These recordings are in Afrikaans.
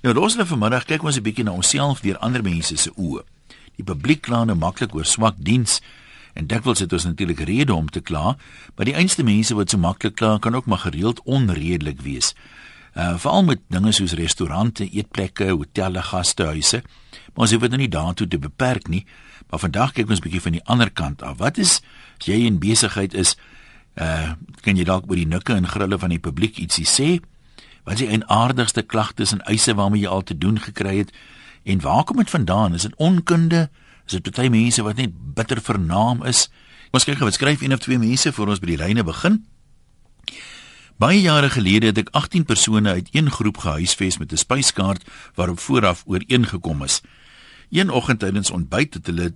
Nou los hulle vanmiddag kyk ons 'n bietjie na onsself deur ander mense se oë. Die publiek kla nou maklik oor swak diens en dikwels het ons natuurlik rede om te kla, maar die einste mense wat so maklik kla kan ook maar gereeld onredelik wees. Uh veral met dinge soos restaurante, eetplekke, hotelle, gastehuise. Maar ons hoef dit nou nie daartoe te beperk nie. Maar vandag kyk ons bietjie van die ander kant af. Wat is as jy in besigheid is, uh kan jy dalk oor die nikke en grille van die publiek ietsie sê? Wat is die enaardigste klagtes en eise waarmee jy al te doen gekry het? En waar kom dit vandaan? Is dit onkunde? Is dit party mense wat net bitter vernaam is? Ons kyk gou wat skryf een of twee mense voor ons by die lyne begin. Baie jare gelede het ek 18 persone uit een groep gehuisves met 'n spyskaart waarop vooraf ooreengekom is. Een oggend tydens ontbyt het hulle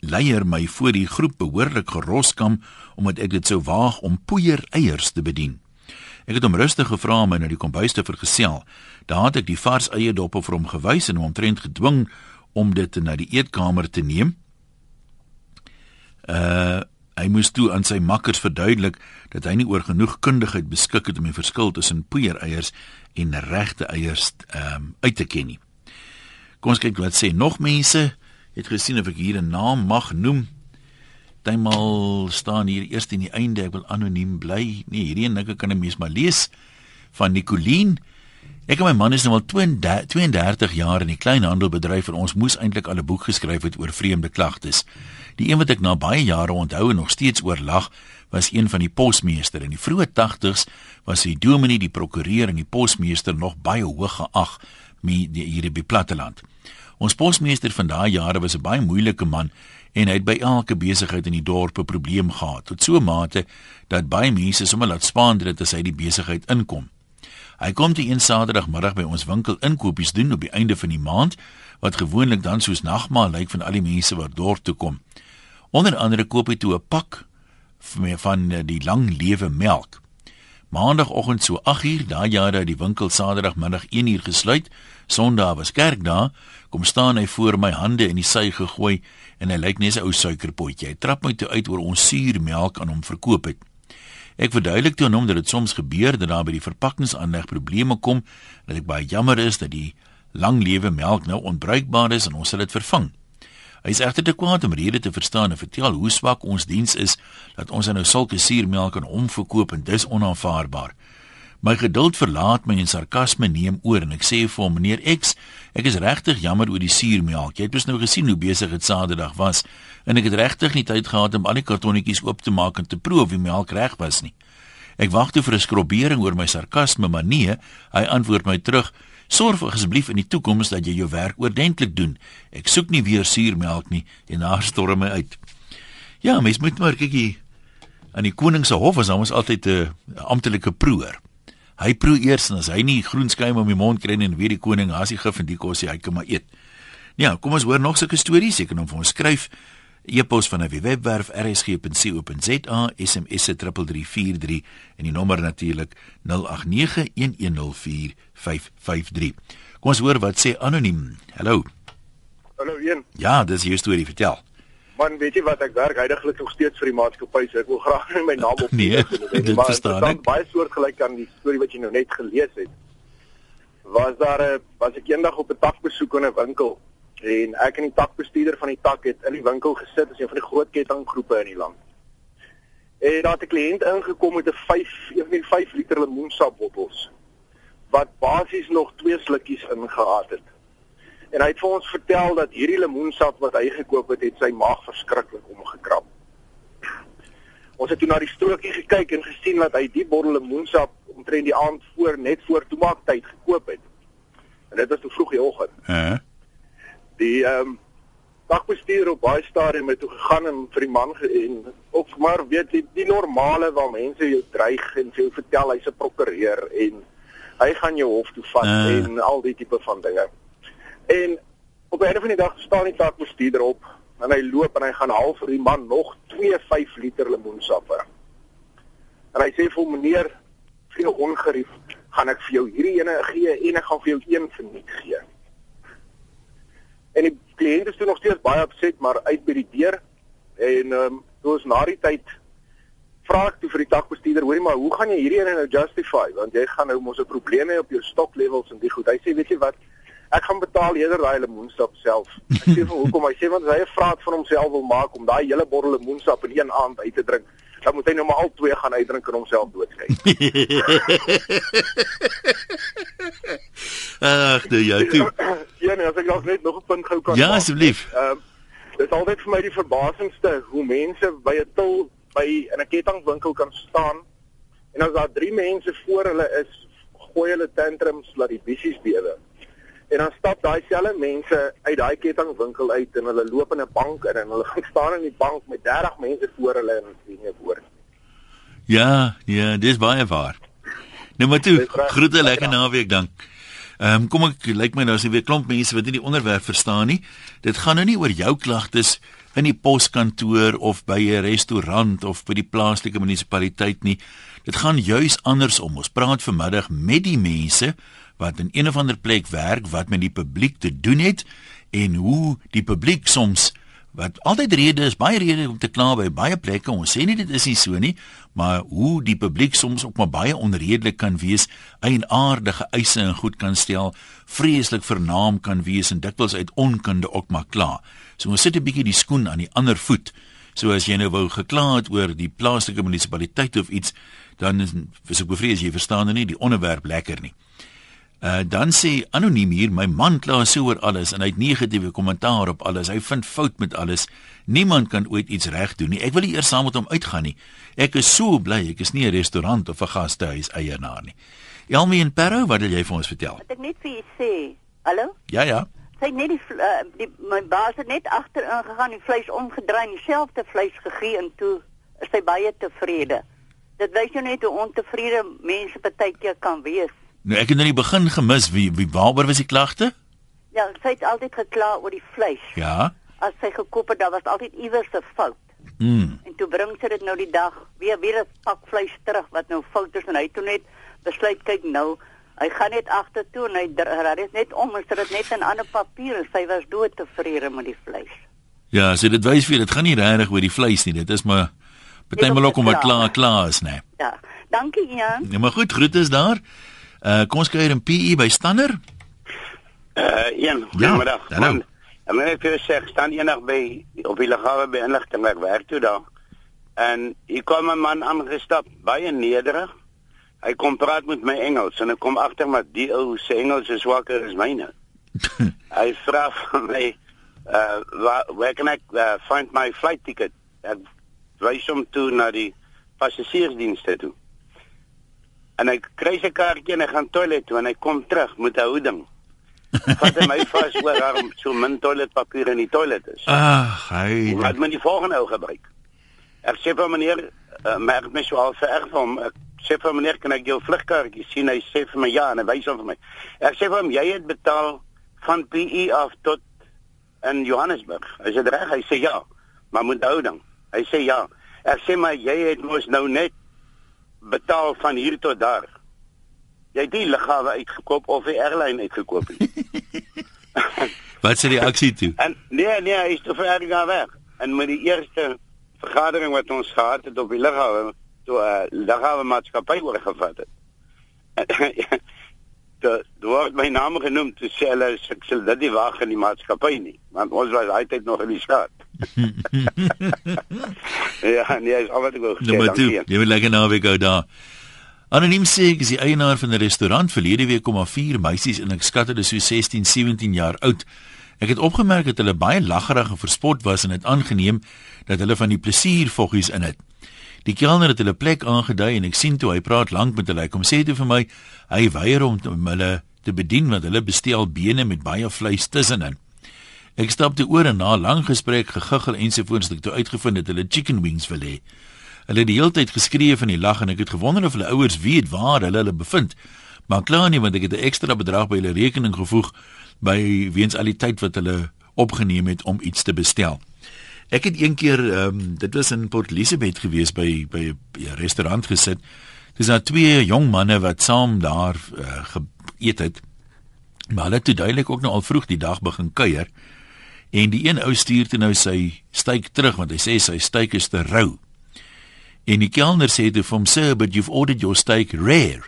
leier my voor die groep behoorlik geroskam omdat ek dit sou waag om poeier eiers te bedien. Ek het hom rustig gevra om my na die kombuis te vergesel. Daar het ek die vars eie dop vir hom gewys en hom omtrent gedwing om dit na die eetkamer te neem. Uh hy moes toe aan sy makkers verduidelik dat hy nie oor genoeg kundigheid beskik het om die verskil tussen poeiereiers en regte eiers um, uit te ken nie. Kom ons kyk wat sê nog mense. Het gesien of ek hier 'n naam mag noem. Partymal staan hier eers in die einde, ek wil anoniem bly. Nee, hierdie en nikke kan 'n mens maar lees van Nicoline. Ek en my man is nou al 32 jaar in die kleinhandelbedryf en ons moes eintlik al 'n boek geskryf het oor vreemde klagtes. Die een wat ek na baie jare onthou en nog steeds oorlag, was een van die posmeester. In die vroeë 80's was hy dominee, die prokureur en die posmeester nog baie hoog geag hier die platteland. Ons posmeester van daai jare was 'n baie moeilike man en hy het by elke besigheid in die dorp 'n probleem gehad tot so 'n mate dat baie mense sommer laat spaandeer dit as hy die besigheid inkom. Hy kom te een Saterdagmiddag by ons winkel inkopies doen op die einde van die maand wat gewoonlik dan soos nagmaal lyk van al die mense wat dorp toe kom. Onder andere koop hy toe 'n pak van die lang lewe melk. Maandagoggend so 8uur, daai jare het die winkel Saterdagmiddag 1uur gesluit. Sondag was kerkdag. Kom staan hy voor my hande in die sy gegooi en hy lyk net 'n ou suikerpotjie. Hy trap my toe uit oor ons suurmelk aan hom verkoop het. Ek verduidelik toe aan hom dat dit soms gebeur dat daar by die verpakkingsaanleg probleme kom en dat ek baie jammer is dat die lang lewe melk nou onbruikbaar is en ons sal dit vervang. Hy is egter te kwaad om rede te verstaan en vertel hoe swak ons diens is dat ons nou sulke suurmelk aan hom verkoop en dis onaanvaarbaar. My geduld verlaat my en sarkasme neem oor en ek sê vir hom meneer X, ek is regtig jammer oor die suurmelk. Jy het mos nou gesien hoe besig dit Saterdag was en ek het regtig nie tyd gehad om al die kartonnetjies oop te maak en te proe of die melk reg was nie. Ek wag toe vir 'n skrobering oor my sarkasme, maar nee, hy antwoord my terug: "Sorg asseblief in die toekoms dat jy jou werk oordentlik doen. Ek soek nie weer suurmelk nie." En daar storm hy uit. Ja, mens moet maar kykie aan die koning se hof was ons altyd 'n amptelike proeër. Hy proe eers en as hy nie groen skuim om die mond kry en weet die koning as hy gif en die kos hy kan maar eet. Ja, kom ons hoor nog sulke stories, ek kan hom vir ons skryf. E-pos van 'n webwerf rsg.co.za, SMS 3343 en die nommer natuurlik 0891104553. Kom ons hoor wat sê anoniem. Hallo. Hallo een. Ja, dis jou storie, vertel. Man, weet jy wat ek werk heidaglik nog steeds vir die maatskappy, so ek wil graag nie my naam op nee, dit verstaan ek. Baie soortgelyk aan die storie wat jy nou net gelees het. Was daar 'n was ek eendag op 'n takbesoek in 'n winkel en ek en die takbestuurder van die tak het in die winkel gesit as een van die groot kettinggroepe in die land. En daar het 'n kliënt ingekom met 'n 5, een van die 5 liter lemoensap bottels wat basies nog twee slukkies ingehaat het. En hy het vir ons vertel dat hierdie lemoensap wat hy gekoop het, het sy maag verskriklik omgekrap. Ons het toe na die strokie gekyk en gesien dat hy die bottel lemoensap omtrent die aand voor net voor toemaaktyd gekoop het. En dit was te vroeg die oggend. Uh -huh. Die ehm um, dagbestuur op baie stadium het toe gegaan en vir die man en ook maar weet die, die normale waar mense jou dreig en vir jou vertel hy's 'n prokureur en hy gaan jou hof toe vat uh. en al die tipe van dinge. En op 'n einde van die dag staan die takbestuurder op en hy loop en hy gaan haal vir die man nog 2 5 liter lemoensappe. En hy sê vir meneer, vir jou ongerief, gaan ek vir jou hierdie ene gee en ek gaan vir jou een verniet gee. En die kliënt is toe nog steeds baie opset maar uit by die deur en ehm um, toe ons na die tyd vra ek toe vir die takbestuurder, hoorie maar, hoe gaan jy hierdie ene nou justify? Want jy gaan nou mos 'n probleem hê op jou stock levels en die goed. Hy sê, weet jy wat? Ek gaan betaal eerder daai lemoensap self. Ek sê vir hoekom? Hy sê want hy 'n vraat van homself wil maak om daai hele bottel lemoensap in een aand uit te drink. Dan moet hy nou maar al twee gaan uitdrink en homself doodskei. Ag, nee, jy toe. Ja, nee, as ek nog net nog 'n punt gou kan Ja, asseblief. Ehm dit is altyd vir my die verbasendste hoe mense by 'n til by in 'n kettingwinkel kan staan en as daar drie mense voor hulle is, gooi hulle tantrums laat die bissies bewe. En dan stap daai selfde mense uit daai kettingwinkel uit en hulle loop in 'n bank in en hulle gaan staan in die bank met 30 mense voor hulle en sien nie nie. Ja, ja, dis baie waar. Nou maar toe, groete lekker naweek dan. Ehm um, kom ek lyk my nou as jy weer klomp mense wat nie die onderwerp verstaan nie. Dit gaan nou nie oor jou klagtes in die poskantoor of by 'n restaurant of by die plaaslike munisipaliteit nie. Dit gaan juis andersom. Ons praat vanmiddag met die mense wat in een of ander plek werk wat met die publiek te doen het en hoe die publiek soms wat altyd rede is, baie rede om te kla by baie plekke. Ons sê nie dit is nie so nie, maar hoe die publiek soms ook maar baie onredelik kan wees, eienaardige eise en goed kan stel, vreeslik vernaam kan wees en dikwels uit onkunde ook maar kla. So ons sit 'n bietjie die skoen aan die ander voet. So as jy nou wou gekla het oor die plaaslike munisipaliteit of iets, dan is is ek bevrees jy verstaan nou nie die onderwerp lekker nie. Uh dan sê anoniem hier my man kla so oor alles en hy het negatiewe kommentaar op alles. Hy vind fout met alles. Niemand kan ooit iets reg doen nie. Ek wil nie eers saam met hom uitgaan nie. Ek is so bly ek is nie 'n restaurant of 'n gastehuis eienaar nie. Elmi en Perro, wat wil jy vir ons vertel? Wat ek net vir julle sê. Hallo? Ja ja. Sy net die, uh, die my baas het net agterin gegaan, die vleis omgedraai dieselfde vleis gegee en toe is sy baie tevrede. Dit wys jou net hoe ontevrede mense partykeer kan wees. Nou ek het in die begin gemis wie wie waaroor was die klagte? Ja, sy het altyd gekla oor die vleis. Ja. As sy gekoop het, daar was altyd iewers 'n fout. Mm. En toe bring sy dit nou die dag weer weer 'n pak vleis terug wat nou fout is en hy toe net besluit kyk nou Hy gaan net agtertoe en hy ry dit net om en sit dit net in ander papier en sy was dood tevrede met die vleis. Ja, so dit wys vir dit gaan nie regtig oor die vleis nie. Dit is maar partymal ook om wat klaar klaar is, nee. Ja. Dankie Jan. Ja, maar goed, groete is daar. Uh kom ons kuier in PE by Stander. Uh, een, Ja, goeiemiddag. hallo. Man, En my vir sê ek staan eendag by op die lughawe by inligting ek werk toe daar. En hier kom 'n man aangestap, baie nederig. Hy kom praat met my Engels en ek kom agter maar die ou se Engels is swakker as myne. hy vra van my uh waar where can I uh, find my flight ticket? Ek wys hom toe na die passasiersdienste toe. En hy kry sy kaartjie en hy gaan toilet toe en hy kom terug met 'n houding. Vat hy my vas oor waarom so min toiletpapier in die toilet is. Ag, hy Wat moet die volgende ou gebruik? Ek sê vir meneer, uh, merk my so al vererg vir hom. Ek sê vir meneer, kan ek jou vlugkaartjie sien? Hy sê vir my ja en hy wys hom vir my. Ek sê vir hom, jy het betaal van PE af tot in Johannesburg. Is dit reg? Hy sê ja. Maar moet hou dan. Hy sê ja. Ek sê maar jy het mos nou net betaal van hier tot daar. Jy het die lughawe uitgekoop of die airline uitgekoop nie. Wat sê die aksie toe? En nee, nee, hy is te ver gaan weg. En met die eerste vergadering wat ons gehad het op die lughawe, toe 'n uh, lughawe maatskappy oorgevat het. Toe word my naam genoem te sê hulle ek sal dit nie wag in die maatskappy nie, want ons was altyd nog in die staat. ja, nee, is al wat ek wou sê. Nou toe, jy moet lekker naweek hou daar. Anoniem sê ek is die eienaar van 'n restaurant verlede week kom maar vier meisies en ek skat hulle so 16, 17 jaar oud. Ek het opgemerk dat hulle baie laggerig en verspot was en dit aangeneem dat hulle van die plesiervoggies in het. Die kelner het hulle plek aangedui en ek sien toe hy praat lank met hulle. Hy kom sê toe vir my hy weier om om hulle te bedien want hulle bestel bene met baie vleis tussenin. Ek stap toe oor en na 'n lang gesprek, gegiggel ensovoorts het ek toe uitgevind dat hulle chicken wings wil hê. Hulle het die hele tyd geskree van die lag en ek het gewonder of hulle ouers weet waar hulle hulle bevind. Maar klaar nie want ek het 'n ekstra bedrag by hulle rekening gevoeg by weens al die tyd wat hulle opgeneem het om iets te bestel. Ek het een keer ehm um, dit was in Port Elizabeth gewees by by 'n restaurant gesit. Dis daar twee jong manne wat saam daar uh, geëet het. Maar hulle het toe duidelik ook nou al vroeg die dag begin kuier. En die een ou stuur toe nou sy styk terug want hy sê sy styk is te rou. En die kelner sê toe vir hom, "Sir, but you've ordered your steak rare."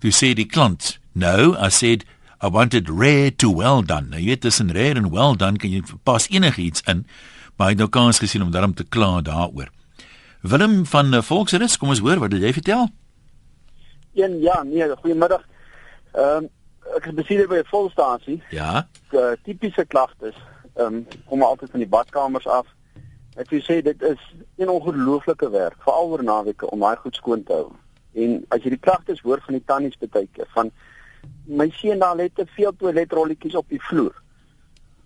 Toe sê die klant, "No, I said I wanted rare to well done." Nou jy weet tussen rare en well done kan jy pas enigiets in, maar hy het nou kans gesien om daarom te kla daaroor. Willem van uh, Volksrus, kom ons hoor wat jy vertel. Een ja, nee, goeiemiddag. Ehm um, ek is besieder by 'n volstasie. Ja. Uh, tipiese klagtes ehm um, kom altyd van die badkamers af. Ek wil sê dit is 'n ongelooflike werk, veral oor naweke om daai goed skoon te hou. En as jy die klagtes hoor van die tannies keer van my seun daar lê te veel toiletrolletjies op die vloer.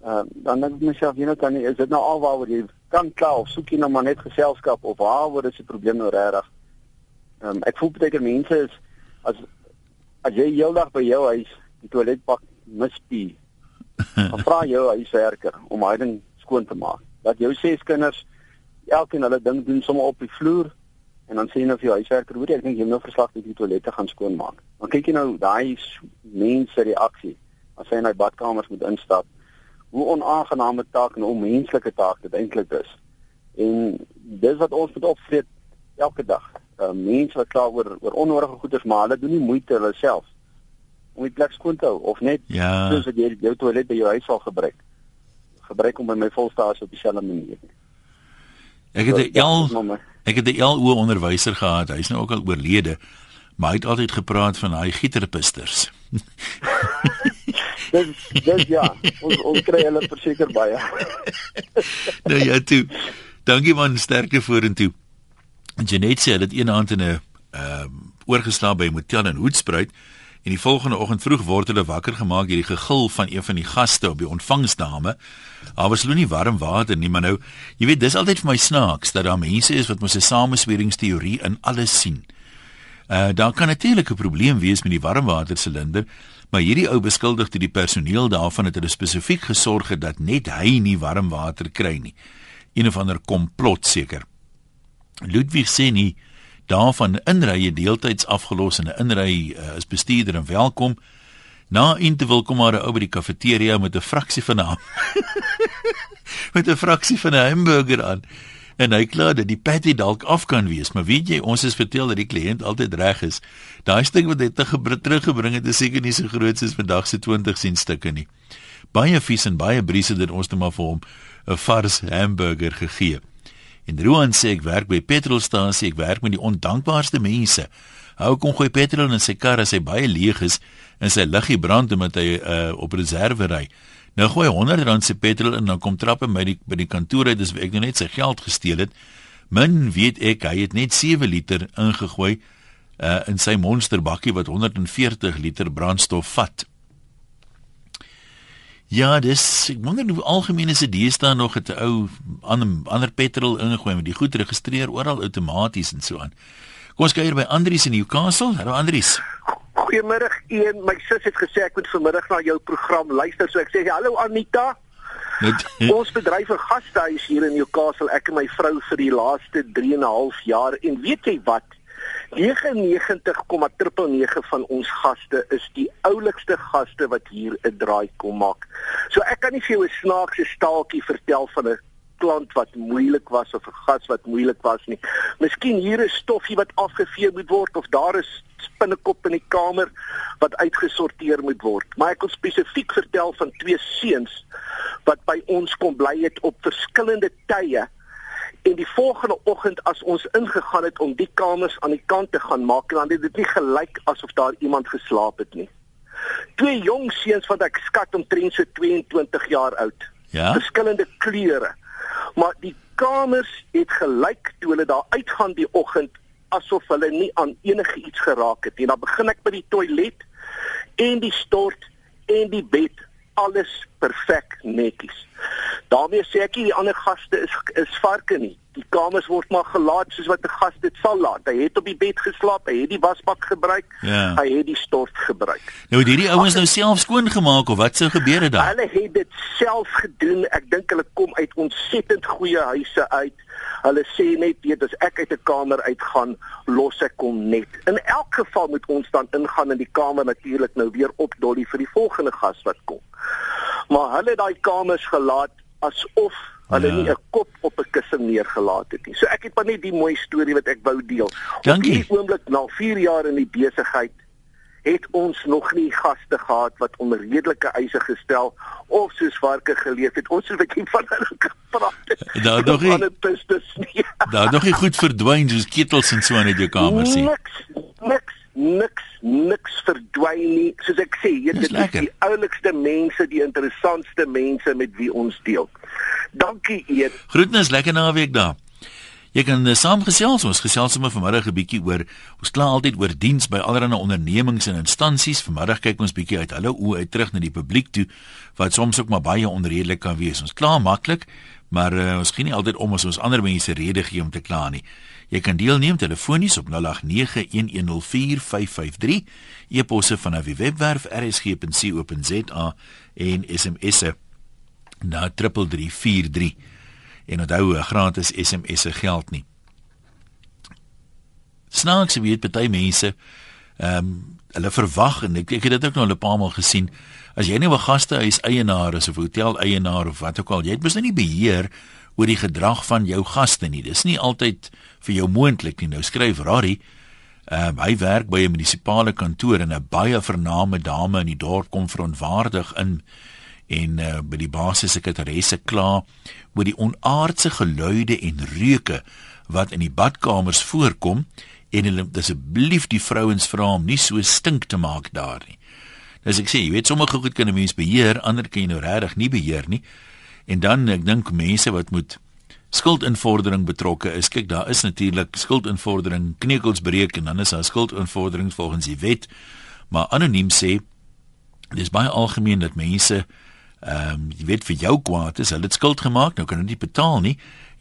Ehm uh, dan dink ek myself, jy nou tannie, is dit nou alwaaroor jy kan kla of soek jy nou maar net geselskap of waaroor is die probleem nou regtig? Ehm um, ek voel baie keer mense is as as jy heeldag by jou huis die toiletpak mispie dan vra jou huiswerker om hy ding skoon te maak. Dat jou ses kinders elkeen hulle ding doen sommer op die vloer en dan sê jy nou vir jou huiswerker, "Hoor jy, ek dink jy moet nou verslag dat die toilette gaan skoon maak." Dan kyk jy nou daai mense reaksie as hy in hy badkamers moet instap. Hoe onaangename taak en onmenslike taak dit eintlik is. En dis wat ons moet opvreet elke dag. Uh, mense wat kla oor oor onnodige goeders maar hulle doen nie moeite hulle self om die plek skoon te hou of net ja. soos wat jy jou toilet by jou huis sal gebruik. Gebruik om by my volstasie op dieselfde manier. Ek het 'n L maar- ek het 'n LO onderwyser gehad. Hy's nou ook al oorlede, maar hy het altyd gepraat van hy gieterpisters. Dis dis ja, ons ons kry hulle verseker baie. nou ja toe. Dankie man, sterkte vorentoe. En Janet sê dit een aand in 'n ehm um, oorgeslaap by 'n motel in Hoedspruit en die volgende oggend vroeg word hulle wakker gemaak deur die gegil van een van die gaste op die ontvangsdame. Daar was hulle nie warm water nie, maar nou, jy weet, dis altyd vir my snaaks dat daar mense is wat mos 'n samesweringsteorie in alles sien. Uh daar kan natuurlik 'n probleem wees met die warmwatersilinder, maar hierdie ou beskuldig toe die personeel daarvan het hulle spesifiek gesorg het dat net hy nie warm water kry nie. Een of ander komplot seker. Ludwig sê nie daarvan inrye deeltyds afgelos en 'n inry uh, is bestuurder en welkom. Na interval kom maar 'n ou by die kafeteria met 'n fraksie van 'n met 'n fraksie van 'n hamburger aan. En hy kla dat die patty dalk af kan wees, maar weet jy, ons is vertel dat die kliënt altyd reg is. Daai stuk wat hy te teruggebring het, is seker nie so groot soos vandag se 20 sent stukke nie. Baie vies en baie briese het ons net maar vir hom 'n vars hamburger gegee. En Roan sê ek werk by petrolstasie, ek werk met die ondankbaarste mense. Hou kom gooi petrol in sy kar as hy baie leeg is en sy liggie brand omdat hy uh, op reserve ry. Nou gooi hy 100 rand se petrol in dan kom trap hy by die by die kantoor uit dis ek nou net sy geld gesteel het. Min weet ek hy het net 7 liter ingegooi uh, in sy monsterbakkie wat 140 liter brandstof vat. Ja, dis ek wonder hoe algemeen is dit staan nog 'n ou ander ander petrol ingegooi met die goed registreer oral outomaties en so aan. Kom ons kyk hier by Andrius in Newcastle. Hallo Andrius. Goeiemôre. Een my sus het gesê ek moet vanmiddag na jou program luister, so ek sê hallo Anita. Net Ons bedryf 'n gastehuis hier in Newcastle, ek en my vrou vir die laaste 3 en 'n half jaar en weet jy wat? 99,9 van ons gaste is die oulikste gaste wat hier 'n draai kom maak. So ek kan nie vir jou 'n snaakse staaltjie vertel van 'n klant wat moeilik was of 'n gas wat moeilik was nie. Miskien hier is stoffie wat afgevee moet word of daar is spinnekop in die kamer wat uitgesorteer moet word. Maar ek wil spesifiek vertel van twee seuns wat by ons kom bly het op verskillende tye en die volgende oggend as ons ingegaan het om die kamers aan die kant te gaan maak dan het dit nie gelyk asof daar iemand geslaap het nie. Twee jong seuns wat ek skat omtrent so 22 jaar oud. Ja. Verskillende kleure. Maar die kamers het gelyk toe hulle daar uitgaan die oggend asof hulle nie aan enige iets geraak het nie. Dan begin ek by die toilet en die stort en die bed alles perfek netjies. daarmee sê ek nie die ander gaste is is varke nie. Die kamers word maar gelaat soos wat 'n gas dit sal laat. Hy het op die bed geslaap, hy het die wasbak gebruik, Ja. hy het die stort gebruik. Nou het hierdie ouens nou self skoon gemaak of wat sou gebeur het daar? Hulle het dit self gedoen. Ek dink hulle kom uit ontsettend goeie huise uit. Hulle sê net weet as ek uit 'n kamer uitgaan, los ek hom net. In elk geval moet ons dan ingaan in die kamer natuurlik nou weer op dolly vir die volgende gas wat kom. Maar hulle het daai kamers gelaat asof Hulle Ja. nie 'n kop op 'n kussing neergelaat het nie. So ek het maar net die mooi storie wat ek wou deel. Dankie. Op hierdie oomblik na 4 jaar in die besigheid het ons nog nie gaste gehad wat onder redelike eise gestel of soos varke geleef het. Ons het 'n bietjie van hulle gepraat. Daar nog nie-. Daar nog nie goed verdwyn soos ketels en so in uit jou kamer sien. Niks, niks, niks, niks verdwyn nie. Soos ek sê, jy dit is die oulikste mense, die interessantste mense met wie ons deel. Dankie eet. Groetnis, lekker naweek daar. Jy kan uh, saamgesels, ons gesels sommer vanmiddag 'n bietjie oor ons kla altyd oor diens by allerlei ondernemings en instansies. Vanmiddag kyk ons bietjie uit hulle oë uit terug na die publiek toe wat soms ook maar baie onredelik kan wees. Ons kla maklik, maar uh, ons gee nie altyd om as ons ander mense rede gee om te kla nie. Jy kan deelneem telefonies op 0891104553, e-posse van 'n webwerf rsg.co.za en SMS'e na 3343 en onthou 'n gratis SMS se geld nie. Snaaks weet baie mense ehm um, hulle verwag en ek, ek het dit ook nou 'n paar maal gesien as jy nou 'n gastehuis eienaar is of hotel eienaar of wat ook al jy het mos nou nie beheer oor die gedrag van jou gaste nie dis nie altyd vir jou moontlik nie nou skryf Rari uh, hy werk by 'n munisipale kantoor en 'n baie vername dame in die dorp kom verontwaardig in en uh, by die basiese sekretaresse kla oor die onaardse geluide en reuke wat in die badkamers voorkom en hulle asseblief die vrouens vra om nie so stink te maak daar nie. Dis ek sê, jy weet sommige goed kan 'n mens beheer, ander kan jy nou regtig nie beheer nie. En dan ek dink mense wat moet skuldinvordering betrokke is. Kyk, daar is natuurlik skuldinvordering kneukels breek en dan is daar skuldinvordering volgens die wet. Maar anoniem sê dis baie algemeen dat mense ehm um, jy weet vir jou kwaad is, hulle het skuld gemaak, nou kan hulle nie betaal nie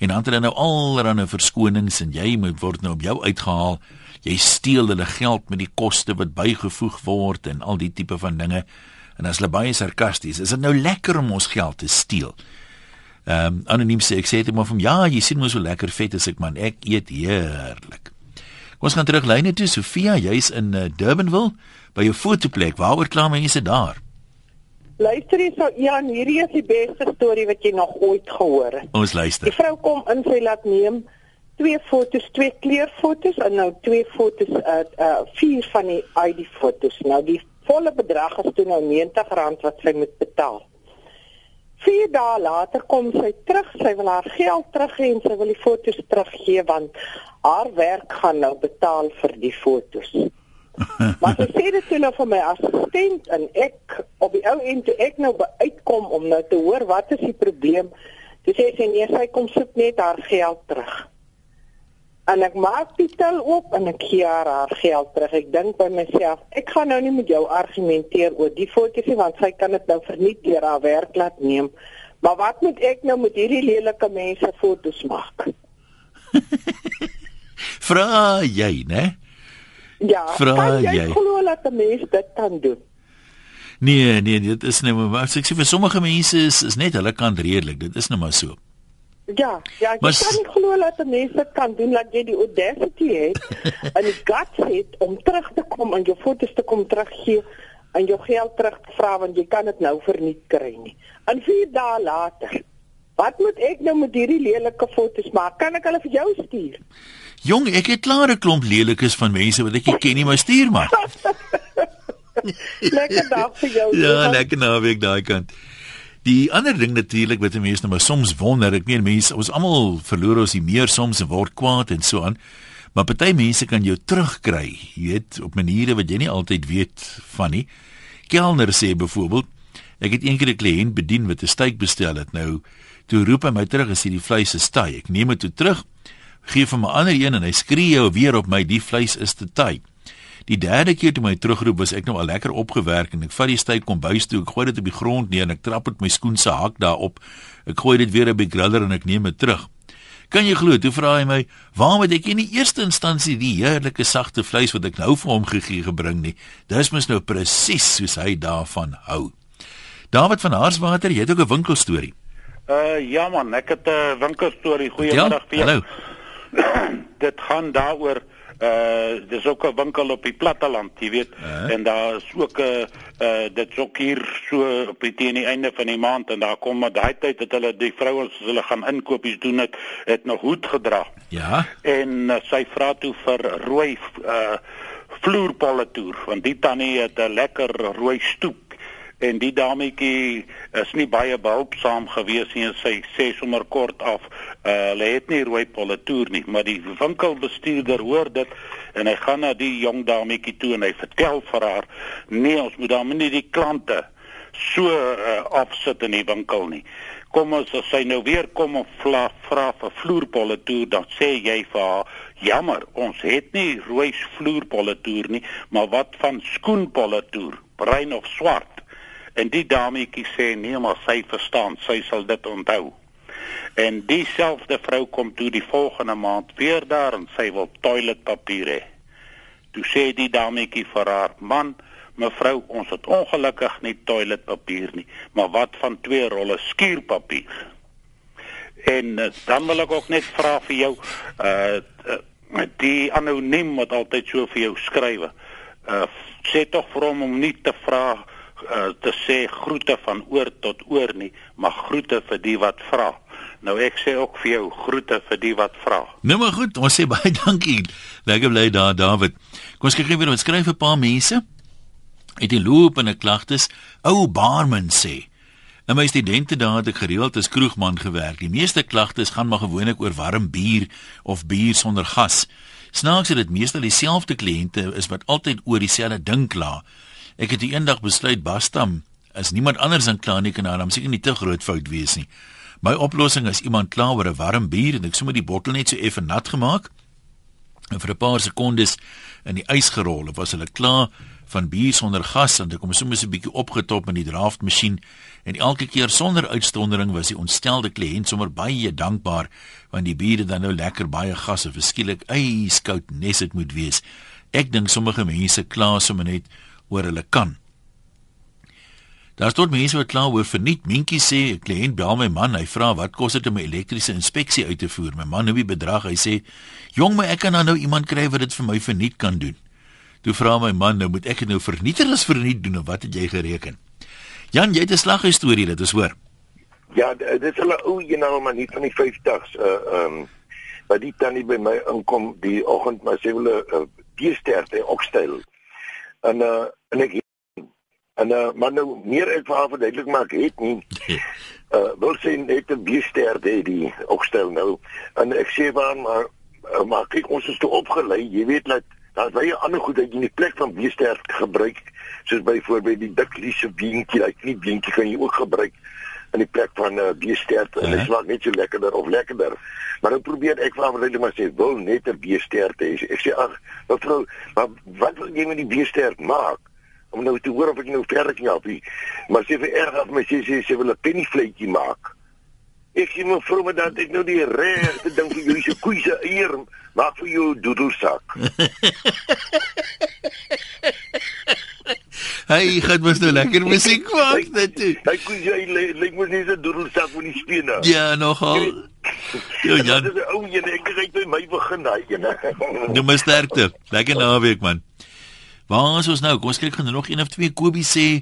en dan het hulle nou allerlei verskonings en jy moet word nou op jou uitgehaal. Jy steel hulle geld met die koste wat bygevoeg word en al die tipe van dinge. En as hulle baie sarkasties, is dit nou lekker om ons geld te steel. Ehm um, anoniem sê ek sê dit maar van ja, jy sien mos so lekker vet as ek man, ek eet heerlik. Kom ons gaan terug lyne toe. Sofia, jy's in uh, Durbanville by jou fotoplek. Waaroor kla mense daar? Luister hier so Jan, hierdie is die beste storie wat jy nog ooit gehoor het. Ons Die luister. vrou kom in sy laat neem twee fotos, twee kleurfotos en nou twee fotos uh uh vier van die ID fotos. Nou die volle bedrag is toe nou R90 wat sy moet betaal. 4 dae later kom sy terug, sy wil haar geld terug hê en sy wil die fotos teruggee want haar werk gaan nou betaal vir die fotos. maar sy sê dit toe nou vir my assistent en ek op die ou end toe ek nou uitkom om nou te hoor wat is die probleem. Toe sê sy nee, sy kom soek net haar geld terug. En ek maak die tel oop en ek gee haar haar geld terug. Ek dink by myself, ek gaan nou nie met jou argumenteer oor die foto's nie want sy kan dit nou verniet deur haar werk laat neem. Maar wat moet ek nou met hierdie lelike mense foto's maak? Vra jy, né? Ja, Vra kan jy, jy? glo dat 'n mens dit kan doen? Nee, nee, dit is nou maar ek sê vir sommige mense is is net hulle kant redelik. Dit is nou maar so. Ja, ja, ek Maar kan nie glo dat 'n mens dit kan doen dat jy die audacity het en die guts het om terug te kom en jou foto's te kom teruggee en jou geld terug te vra want jy kan dit nou verniet kry nie. En 4 dae later. Wat moet ek nou met hierdie lelike foto's maak? Kan ek hulle vir jou stuur? Jong, ek het klaar 'n klomp lelikes van mense wat ek nie ken nie, maar stuur maar. Lekker dag vir jou. Ja, lekker naweek daai kant. Die ander ding natuurlik wat mense nou maar soms wonder, ek meen mense, ons almal verloor ons die meer soms en word kwaad en so aan. Maar party mense kan jou terugkry, jy weet, op maniere wat jy nie altyd weet van nie. Kelner sê byvoorbeeld, ek het eendag 'n kliënt bedien wat 'n steak bestel het. Nou, toe roep hy my terug en sê die vleis is taai. Ek neem dit toe terug, gee vir my ander een en hy skree jou weer op my die vleis is te taai. Die derde keer toe my terugroep was ek nou al lekker opgewerk en ek vat die steak kombuis toe, ek gooi dit op die grond neer en ek trap met my skoen se hak daarop. Ek gooi dit weer op die griller en ek neem dit terug. Kan jy glo, toe vra hy my, "Waarom het ek in die eerste instansie die heerlike sagte vleis wat ek nou vir hom gegee gebring nie?" Dis mos nou presies soos hy daarvan hou. David van Haarswater, jy het ook 'n winkelstorie. Uh ja man, ek het 'n winkelstorie. Vertel. Goeiemiddag vir jou. Hallo. Dit gaan daaroor uh dis ook 'n winkel op die platteland, jy weet. Uh. En daar is ook 'n uh, uh dit's ook hier so op die teen die einde van die maand en daar kom maar daai tyd dat hulle die vrouens as hulle gaan inkopies doen het, het nog hoed gedra. Ja. En uh, sy vra toe vir rooi uh vloerpolle toer want die tannie het 'n lekker rooi stoep en die dametjie is nie baie behulpsaam gewees nie en sy sê sommer kort af uh, hulle het nie rooi polle toer nie maar die winkelbestuurder hoor dit en hy gaan na die jong dametjie toe en hy vertel vir haar nee ons moet dan nie die klante so uh, afsit in die winkel nie. Kom ons as sy nou weer kom en vra vra vir vloerpolle toer dan sê jy vir haar jammer ons het nie rooi vloerpolle toer nie maar wat van skoenpolle toer bruin of swart En die dametjie sê nee, maar sy verstaan, sy sal dit onthou. En dieselfde vrou kom toe die volgende maand weer daar en sy wil toiletpapier hê. Toe sê die dametjie vir haar man, mevrou, ons het ongelukkig nie toiletpapier nie, maar wat van twee rolle skuurpapier? En uh, dan wil ek ook net vra vir jou, uh die anoniem wat altyd so vir jou skrywe. Uh sê tog vir hom om nie te vra uh, te sê groete van oor tot oor nie, maar groete vir die wat vra. Nou ek sê ook vir jou groete vir die wat vra. Nou maar goed, ons sê baie dankie. Lekker bly daar David. Kom ons kyk weer wat skryf 'n paar mense. Het die loop en 'n klagtes. Ou barman sê In my studente dae het ek gereeld as kroegman gewerk. Die meeste klagtes gaan maar gewoonlik oor warm bier of bier sonder gas. Snaaks is dit meestal dieselfde kliënte is wat altyd oor dieselfde ding kla. Ek het eendag besluit Bastam as niemand anders dan klaar nie kan dan seker nie te groot fout wees nie. My oplossing is iemand klaar oor 'n warm bier en ek sommer die bottel net so effe nat gemaak en vir 'n paar sekondes in die ys gerol. Was hulle klaar van bier sonder gas en ek kom sommer so 'n bietjie opgetop in die draftmasjien en elke keer sonder uitsondering was die ontstelde kliënt sommer baie dankbaar want die bier het dan nou lekker baie gas en verskielik yskoud nes dit moet wees. Ek dink sommige mense kla sommer net oor hulle kan. Daar's tot mense wat kla oor verniet. Mentjie sê 'n kliënt bel my man, hy vra wat kos dit om 'n elektriese inspeksie uit te voer. My man nou die bedrag, hy sê: "Jong, my ek kan nou iemand kry wat dit vir my verniet kan doen." Toe vra my man, nou moet ek dit nou vernieter as verniet doen of wat het jy gereken? Jan, jy het 'n slaghistorie dit is hoor. Ja, dit is 'n ou een nou maar nie van die 50s uh ehm um, wat die tannie by my inkom die oggend maar sê hulle uh, die sterkte okstyl en uh, en ek en uh, maar nou meer ek vir haar verduidelik maar ek het nie uh, wil sê net 'n beester dit die opstel nou. En ek sê waar maar uh, maar kyk ons is toe opgelei. Jy weet dat daar's baie ander goed dat jy in die plek van beester gebruik soos byvoorbeeld die dik liese beentjie daai knie beentjie kan jy ook gebruik in die plek van 'n uh, beester en dit smaak net so lekkerder of lekkerder maar dan probeer ek vir haar maar sê wil net 'n beester hê ek sê ag mevrou maar wat wil jy met die beester maak om nou te hoor of ek nou verder kan help. Maar sy vererg af my sê sy sy wil 'n pennyvletjie maak. Ek sê my vrou maar dat ek nou die regte ding vir jou se koei se eier maak vir jou doedelsak. Hey, gaan mos nou lekker musiek maak dit. Hy koei jy lyk mos nie so doedelsak van die spene. Ja, nogal. Jo, ja. Dit is ou een, ek het by my begin daai een. Nou my sterkte. Lekker naweek man. Waar is ons nou? Kom ons kyk gou nog een of twee Kobie sê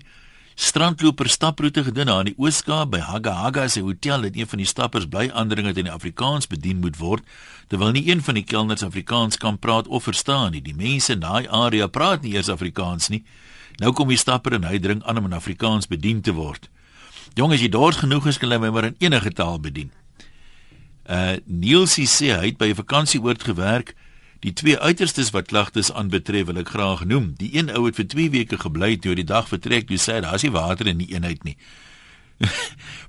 strandloper staproete gedoen daar in die Ooskaap by Haga Haga se hotel het een van die stappers bly aandring dat in Afrikaans bedien moet word terwyl nie een van die kelners Afrikaans kan praat of verstaan nie. Die mense in daai area praat nie eers Afrikaans nie. Nou kom die stapper en hy dring aan om in Afrikaans bedien te word. Jong, as jy dors genoeg is, kan jy my maar in enige taal bedien. Uh Nielsie sê hy het by 'n vakansieoord gewerk Die twee uiterstes wat klagtes aanbetref wil ek graag noem. Die een ou het vir 2 weke gebly toe die dag vertrek, toe sê daar's nie water in die eenheid nie.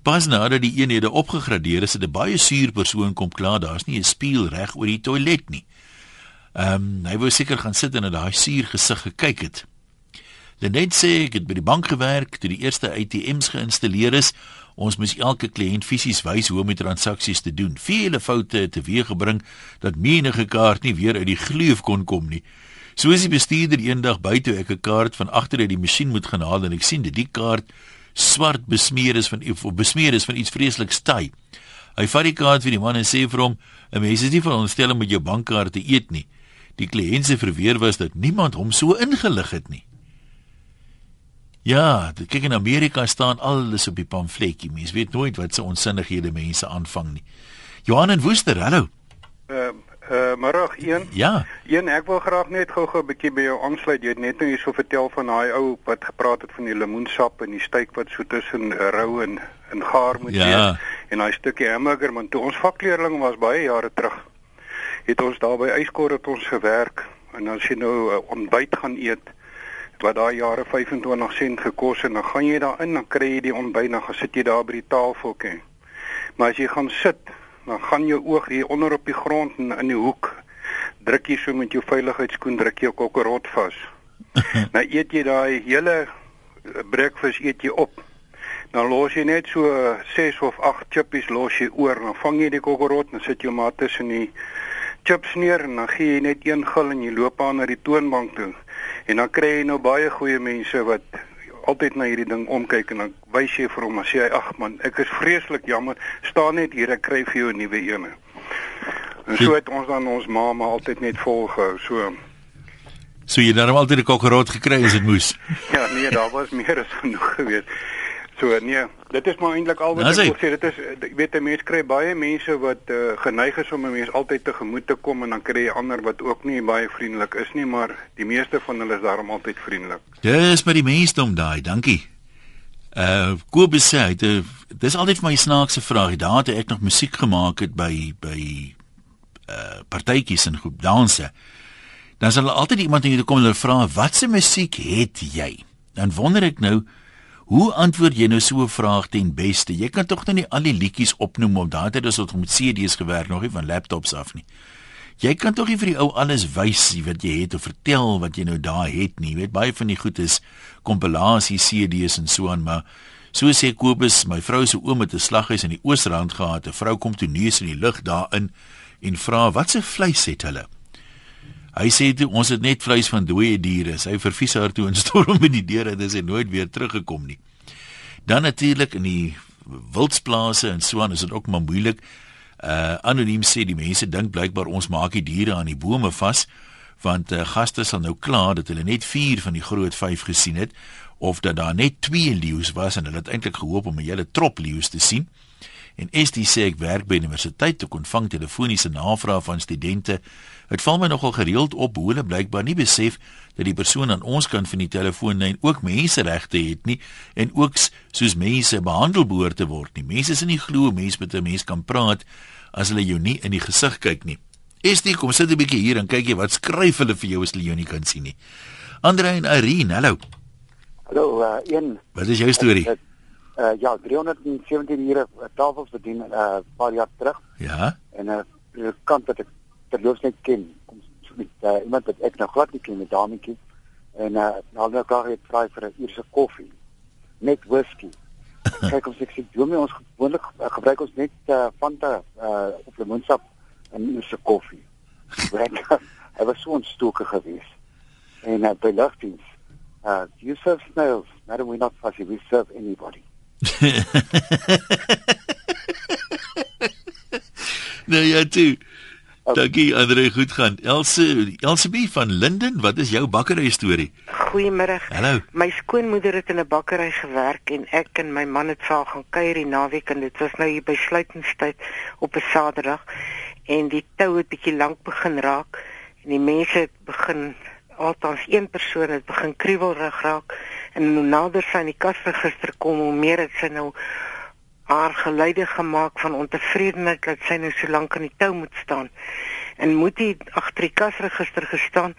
Pas nadat die eenhede opgegradeer is, het 'n baie suur persoon kom klaar, daar's nie 'n spieël reg oor die toilet nie. Ehm um, hy wou seker gaan sit en na daai suur gesig gekyk het. Lenet sê ek het by die bank gewerk toe die eerste ATM's geïnstalleer is Ons moet elke kliënt fisies wys hoe om die transaksies te doen. Vele foute het teweeggebring dat menige kaart nie weer uit die gleuf kon kom nie. Soos die bestuurder eendag buite ek 'n kaart van agter uit die masjien moet gaan haal en ek sien dat die kaart swart besmeer is van of besmeer is van iets vreeslik styf. Hy vat die kaart vir die man en sê vir hom: "’n Mens is nie veronderstel om met jou bankkaart te eet nie." die kliënt se verweer was dat niemand hom so ingelig het nie. Ja, kyk in Amerika staan alles op die pamfletjie. Mens weet nooit wat se onsinnighede mense aanvang nie. Johan en Woester, hallo. Ehm uh, uh middag 1. Ja. Een ek wil graag net gou-gou 'n bietjie by jou aansluit. Jy het net nou hierso vertel van daai ou wat gepraat het van die lemoensap en die steak wat so tussen rou en en gaar moet Ja. wees en daai stukkie hamburger want toe ons vakleerling was baie jare terug het ons daar by Yskor het ons gewerk en as jy nou uh, ontbyt gaan eet wat daai jare 25 sent gekos en dan gaan jy daarin dan kry jy die ontbyt dan gaan sit jy daar by die tafeltjie. Maar as jy gaan sit, dan gaan jou oog hier onder op die grond en in die hoek druk jy so met jou veiligheidsskoen druk jy jou kokkerot vas. nou eet jy daai hele eh, breakfast eet jy op. Dan los jy net so 6 of 8 chippies los jy oor, dan vang jy die kokkerot en sit jou maar tussen die chips neer en dan gee jy net een gil en jy loop aan na die toonbank toe. En dan kry jy nou baie goeie mense wat altyd na hierdie ding omkyk en dan wys jy vir hom en sê hy ag man, ek is vreeslik jammer, staan net hier, ek kry vir jou 'n nuwe een. En so het ons dan ons ma maar altyd net volgehou. So So jy het dan altyd 'n kokkerot gekry as dit moes. ja, nee, daar was meer as genoeg geweest. So nee, dit is maar eintlik al wat Nou, ek wil sê. Dit is ek weet 'n mens kry baie mense wat uh, geneig is om 'n mens altyd tegemoet te kom en dan kry jy ander wat ook nie baie vriendelik is nie, maar die meeste van hulle is daarom altyd vriendelik. Dis by die mensdom daai, dankie. Uh Kobus sê hy het dis altyd vir my snaakse vraag. Daar het ek nog musiek gemaak het by by uh partytjies en groep danse. Dan sal altyd iemand in hier kom en hulle vra wat se musiek het jy? Dan wonder ek nou Hoe antwoord jy nou so 'n vraag ten beste? Jy kan tog nou nie al die liedjies opnoem op daardie tyd as ons met CD's gewerk nog nie van laptops af nie. Jy kan tog nie vir die ou alles wys wat jy het of vertel wat jy nou daar het nie. Jy weet baie van die goed is kompilasie CD's en so aan, maar so sê Kobus, my vrou se oom het 'n slaghuis in die Oosrand gehad. 'n Vrou kom toe neus in die lug daarin en vra wat se vleis het hulle? Hy sê toe ons het net vleis van dooie diere. Sy vervies haar toe en storm met die deure en dis hy nooit weer teruggekom nie. Dan natuurlik in die wildsplase en so aan is dit ook maar moeilik. Uh anoniem sê die mense dink blykbaar ons maak die diere aan die bome vas want uh, gaste sal nou klaar dat hulle net 4 van die groot 5 gesien het of dat daar net 2 leeu's was en hulle het eintlik gehoop om 'n hele trop leeu's te sien. En ST sê ek werk by universiteit ek ontvang telefoniese navrae van studente. Dit val my nogal gereeld op hoe hulle blykbaar nie besef dat die persoon aan ons kant van die telefoonlyn ook menseregte het nie en ook soos mense behandel behoort te word nie. Mense is nie glo mense met 'n mens kan praat as hulle jou nie in die gesig kyk nie. ST kom sit 'n bietjie hier en kyk jy wat skryf hulle vir jou as hulle jou nie kan sien nie. Andre en Irene, hallo. Hallo, uh, een Wat is jou storie? uh, uh, ja, 317 ure uh, tafels bedien 'n uh, paar jaar terug Ja. en 'n uh, kant wat ek terloops net ken, kom so met uh, iemand wat ek nou glad nie ken, 'n dametjie en uh, nou nou klaar het vry vir 'n uur se koffie. Net whisky. Kyk ons ek sê, "Doen my ons gewoonlik uh, gebruik ons net uh, Fanta uh, of lemonsap en 'n uur se koffie." Want hy was so ontstoke geweest. En uh, by lugdiens Uh, you serve snails. Madam, we're not fussy. We serve anybody. nou ja, toe. Dankie Andre, goed gaan. Else, Elsebie van Linden, wat is jou bakkery storie? Goeiemôre. Hallo. My skoonmoeder het in 'n bakkery gewerk en ek en my man het haar gaan kuier die naweek en dit was nou hier by sluitingstyd op 'n Saterdag en die tou het bietjie lank begin raak en die mense het begin althans een persoon het begin kriewelrig raak en hoe nader sy aan die kasregister kom hoe meer het sy nou haar geluide gemaak van ontevredenheid dat sy nou so lank aan die tou moet staan. En moet hy agter die kasregister gestaan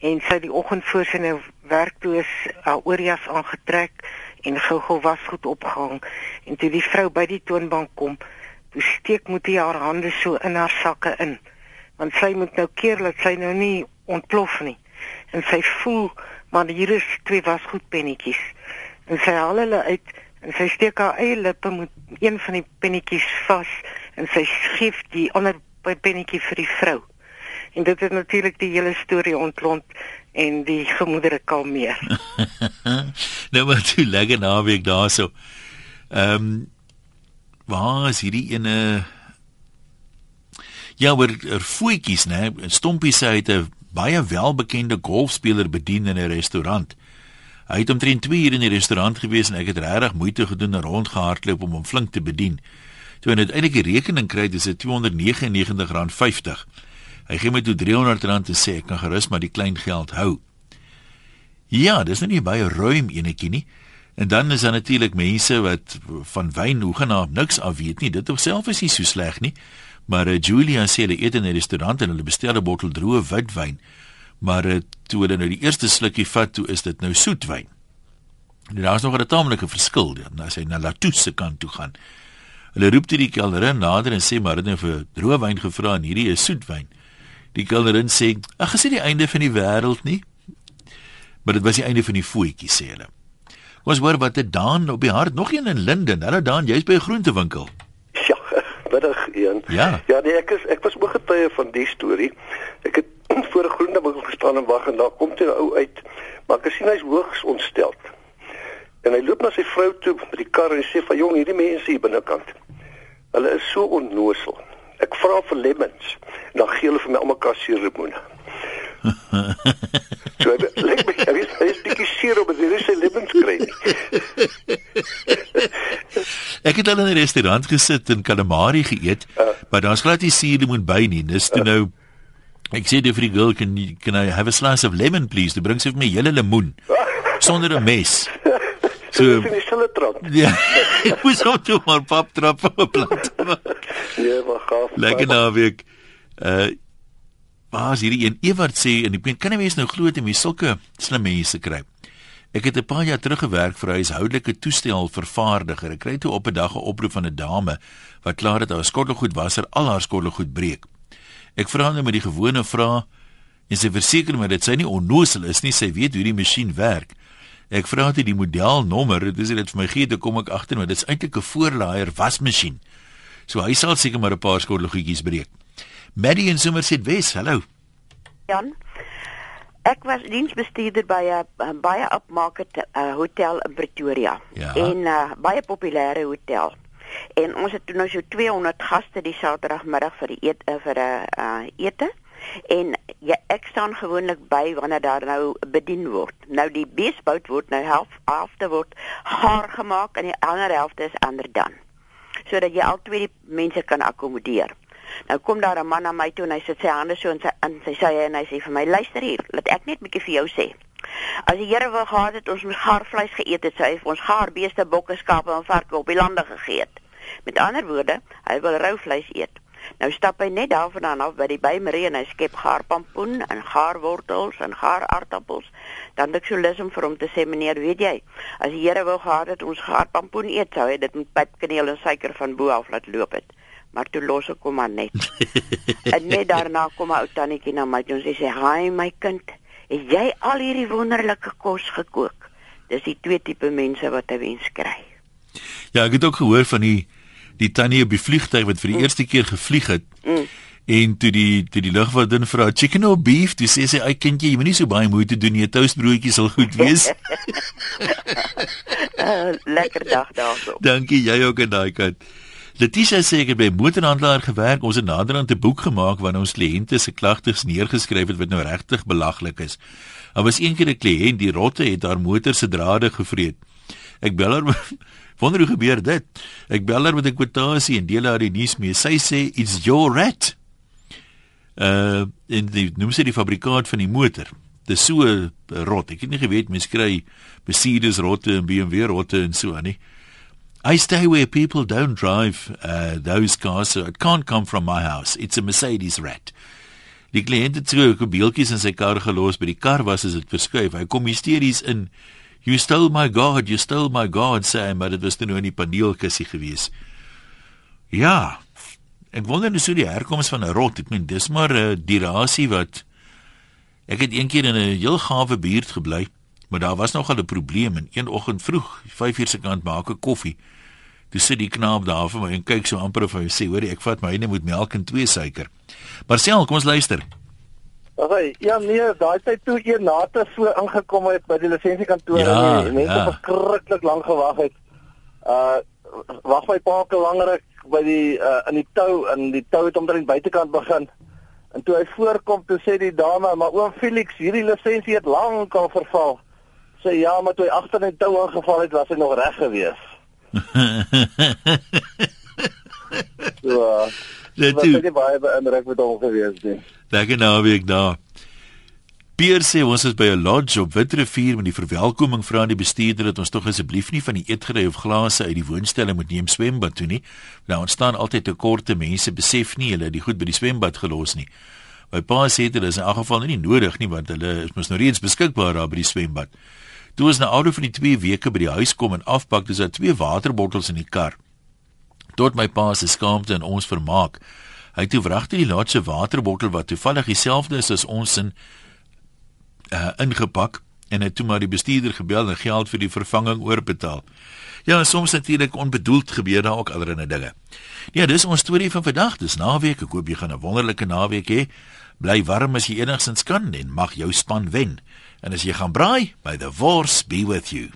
en sy die oggend voor sy nou werk toe is haar oorjas aangetrek en gou-gou wasgoed opgehang. En toe die vrou by die toonbank kom toe steek moet hy haar hande so in haar sakke in. Want sy moet nou keer dat sy nou nie ontplof nie. En sy voel maar hier is twee wasgoedpennetjies. En sy haal hulle uit en sy steek haar eie lippe met een van die pennetjies vas en sy gee die ander pennetjie vir die vrou en dit het natuurlik die hele storie ontlont en die gemoedere kalmeer nou maar toe lekker naweek daarso. Ehm um, waar is hierdie ene Ja, oor er voetjies, né? Stompie sê hy het 'n baie welbekende golfspeler bedien in 'n restaurant. Hy het omtrent 2 ure in die restaurant gewees en ek het regtig moeite gedoen en rondgehardloop om hom flink te bedien. Toe hy uiteindelik die rekening kry, dis dit R299.50. Hy gee my toe R300 en sê ek kan gerus maar die klein geld hou. Ja, dis nou nie baie ruim enetjie nie. En dan is daar natuurlik mense wat van wyn hoegenaamd niks af weet nie. Dit op self is nie so sleg nie. Maar uh, Julia sê hulle eet in 'n restaurant en hulle bestel 'n bottel droë witwyn. Maar uh, toe hulle nou die eerste slukkie vat, toe is dit nou soetwyn. En daar is nog 'n taamlike verskil dan as hy na La Tousse kant toe gaan. Hulle roep toe die kelnerin nader en sê maar dit nou vir droë wyn gevra en hierdie is soetwyn. Die kelnerin sê: "Ag, dit die einde van die wêreld nie?" Maar dit was die einde van die voetjie sê hulle. Ons hoor wat dit daan op die hart nog een in Linden. Hulle daan jy's by 'n groentewinkel. Middag een. Ja. Ja, nee, ek is ek was ook getuie van die storie. Ek het voor 'n groentewinkel gestaan en wag en daar kom 'n ou uit, maar ek sien hy's hoogs ontstel. En hy loop na sy vrou toe met die kar en sê van jong, hierdie mense hier binnekant. Hulle is so onnosel. Ek vra vir lemons en dan gee hulle vir my almekaar suurlemoene. So lyk my hy is hy is bietjie seer op die sy lewens kry nie. ek het al in 'n restaurant gesit in Kalamari geëet, uh, maar daar's glad nie suurlemoen by nie. Dis toe uh, nou ek sê vir die girl can you, can I have a slice of lemon please? Dit bring sy vir my hele lemoen sonder 'n mes. So dis in die selle trap. Ja. Ek moes op toe maar pap trap op plant. Ja, maar gaaf. Lekker naweek. Uh Maar as hierdie een Ewart sê en ek kan nie mens nou glo dit mense sulke slim mense kry. Ek het 'n paar jaar terug gewerk vir 'n huishoudelike toestel vervaardiger. Ek kry toe op 'n dag 'n oproep van 'n dame wat klaar het haar skottelgoed wasser al haar skottelgoed breek. Ek vra nou met die gewone vraag en sy verseker my dat sy nie onnosel is nie, sy weet hoe die masjien werk. Ek vra dit die modelnommer, dis dit vir my gee, dan kom ek agter maar dit's eintlik 'n voorlaaier wasmasjien. So hy sal seker maar 'n paar skottelgoedjies breek. Maddie in Somerset West. Hallo. Jan. Ek was diensbestuurder by 'n baie upmarket uh, hotel in Pretoria. Ja. En 'n uh, baie populêre hotel. En ons het nou so 200 gaste die Saterdagmiddag vir die eet uh, vir 'n uh, ete. En ja, ek staan gewoonlik by wanneer daar nou bedien word. Nou die beesbout word nou half afte word haar gemaak en die ander helfte is ander dan. Sodat jy al twee die mense kan akkommodeer. Nou kom daar 'n man na my toe en hy sit sy hande so in sy in sy sye en hy sê vir my luister hier, laat ek net 'n bietjie vir jou sê. As die Here wou gehad het ons moes gaar vleis geëet het, sou hy vir ons gaar beeste, bokke, skape en varke op die lande gegee het. Met ander woorde, hy wil rou vleis eet. Nou stap hy net daarvandaan af by die bymerie en hy skep gaar pampoen en gaar wortels en gaar aardappels. Dan ek sou lus om vir hom te sê meneer, weet jy, as die Here wou gehad het ons gaar pampoen eet, sou hy dit met pypkaneel en suiker van bo af laat loop het maar toe los ek hom maar net. en net daarna kom 'n ou tannetjie na my toe en sy sê: "Haai my kind, het jy al hierdie wonderlike kos gekook?" Dis die twee tipe mense wat 'n wens kry. Ja, ek het ook gehoor van die die tannie op die vliegtuig wat vir die mm. eerste keer gevlieg het. Mm. En toe die toe die lugwagdin vra chicken or beef, dis sê sy, "Ai kindjie, jy moenie so baie moeite doen nie, 'n toastbroodjie sal goed wees." uh, lekker dag daarso. Dankie, jy ook aan daai kant. Letitia sê ek het by 'n motorhandelaar gewerk. Ons het naderhand 'n boek gemaak waarin ons kliënte se klagtes neergeskryf het wat nou regtig belaglik is. Daar was een keer 'n kliënt die rotte het haar motor se drade gevreet. Ek bel haar wonder hoe gebeur dit? Ek bel haar met 'n kwotasie en deel haar die nuus mee. Sy sê it's your rat. Uh in die noem sy die fabrikaat van die motor. Dis so rot. Ek het nie geweet mens kry Mercedes rotte en BMW rotte en so aan nie. I stay where people don't drive uh, those cars, so it can't come from my house. It's a Mercedes rat. Die kliënt het so beeltjies in sy kar gelos by die kar was as dit verskuif. Hy kom hysteries in. You stole my God, you stole my God, sê hy, maar dit was nou in die paneelkussie gewees. Ja. Ek wonder nou so die herkoms van 'n rot. Ek meen dis maar 'n dirasie wat ek het eendag in 'n heel gawe buurt gebly. Maar daar was nogal 'n probleem en een oggend vroeg, 5:00 se kant maak ek koffie. Toe sit die knaap daar vir my en kyk so amper of hy sê, "Hoerie, ek vat my eie met melk en twee suiker." Marcel, kom ons luister. Okay, ja nee, daai tyd toe een nate so ingekom het by die lisensiekantoor ja, en mense ja. verskriklik lank gewag het. Uh wag my pa ke langer by die uh in die tou en die tou het omtrent buitekant begin. En toe hy voorkom, toe sê die dame, "Maar oom Felix, hierdie lisensie het lank al verval." Sê ja, maar toe hy agter in tou aangeval het, was hy nog reg gewees. so, Dit nie baie beïndruk met hom gewees nie. Lekker naweek daar. Pierre sê ons is by 'n lodge op Witrifuur met die verwelkoming vra aan die bestuurder dat ons tog asseblief nie van die eetgerei of glase uit die woonstelle moet neem swembad toe nie. Nou ontstaan altyd tekorte, mense besef nie hulle het die goed by die swembad gelos nie. My pa sê dit is in elk geval nie nodig nie want hulle is mos nou reeds beskikbaar daar by die swembad. Toe ons na ouer van die 2 weke by die huis kom en afpak, dis daar twee waterbottels in die kar. Tot my pa se skaamte en ons vermaak. Hy het toe wragtig die laaste waterbottel wat toevallig dieselfde is as ons in uh, ingepak en het toe maar die bestuurder gebel en geld vir die vervanging oorbetaal. Ja, soms natuurlik onbedoeld gebeur daar ook allerlei dinge. Ja, dis ons storie van vandag. Dis naweek. Ek hoop jy gaan 'n wonderlike naweek hê. Bly warm as jy enigstens kan en mag jou span wen. En as jy gaan braai, by the Wors be with you.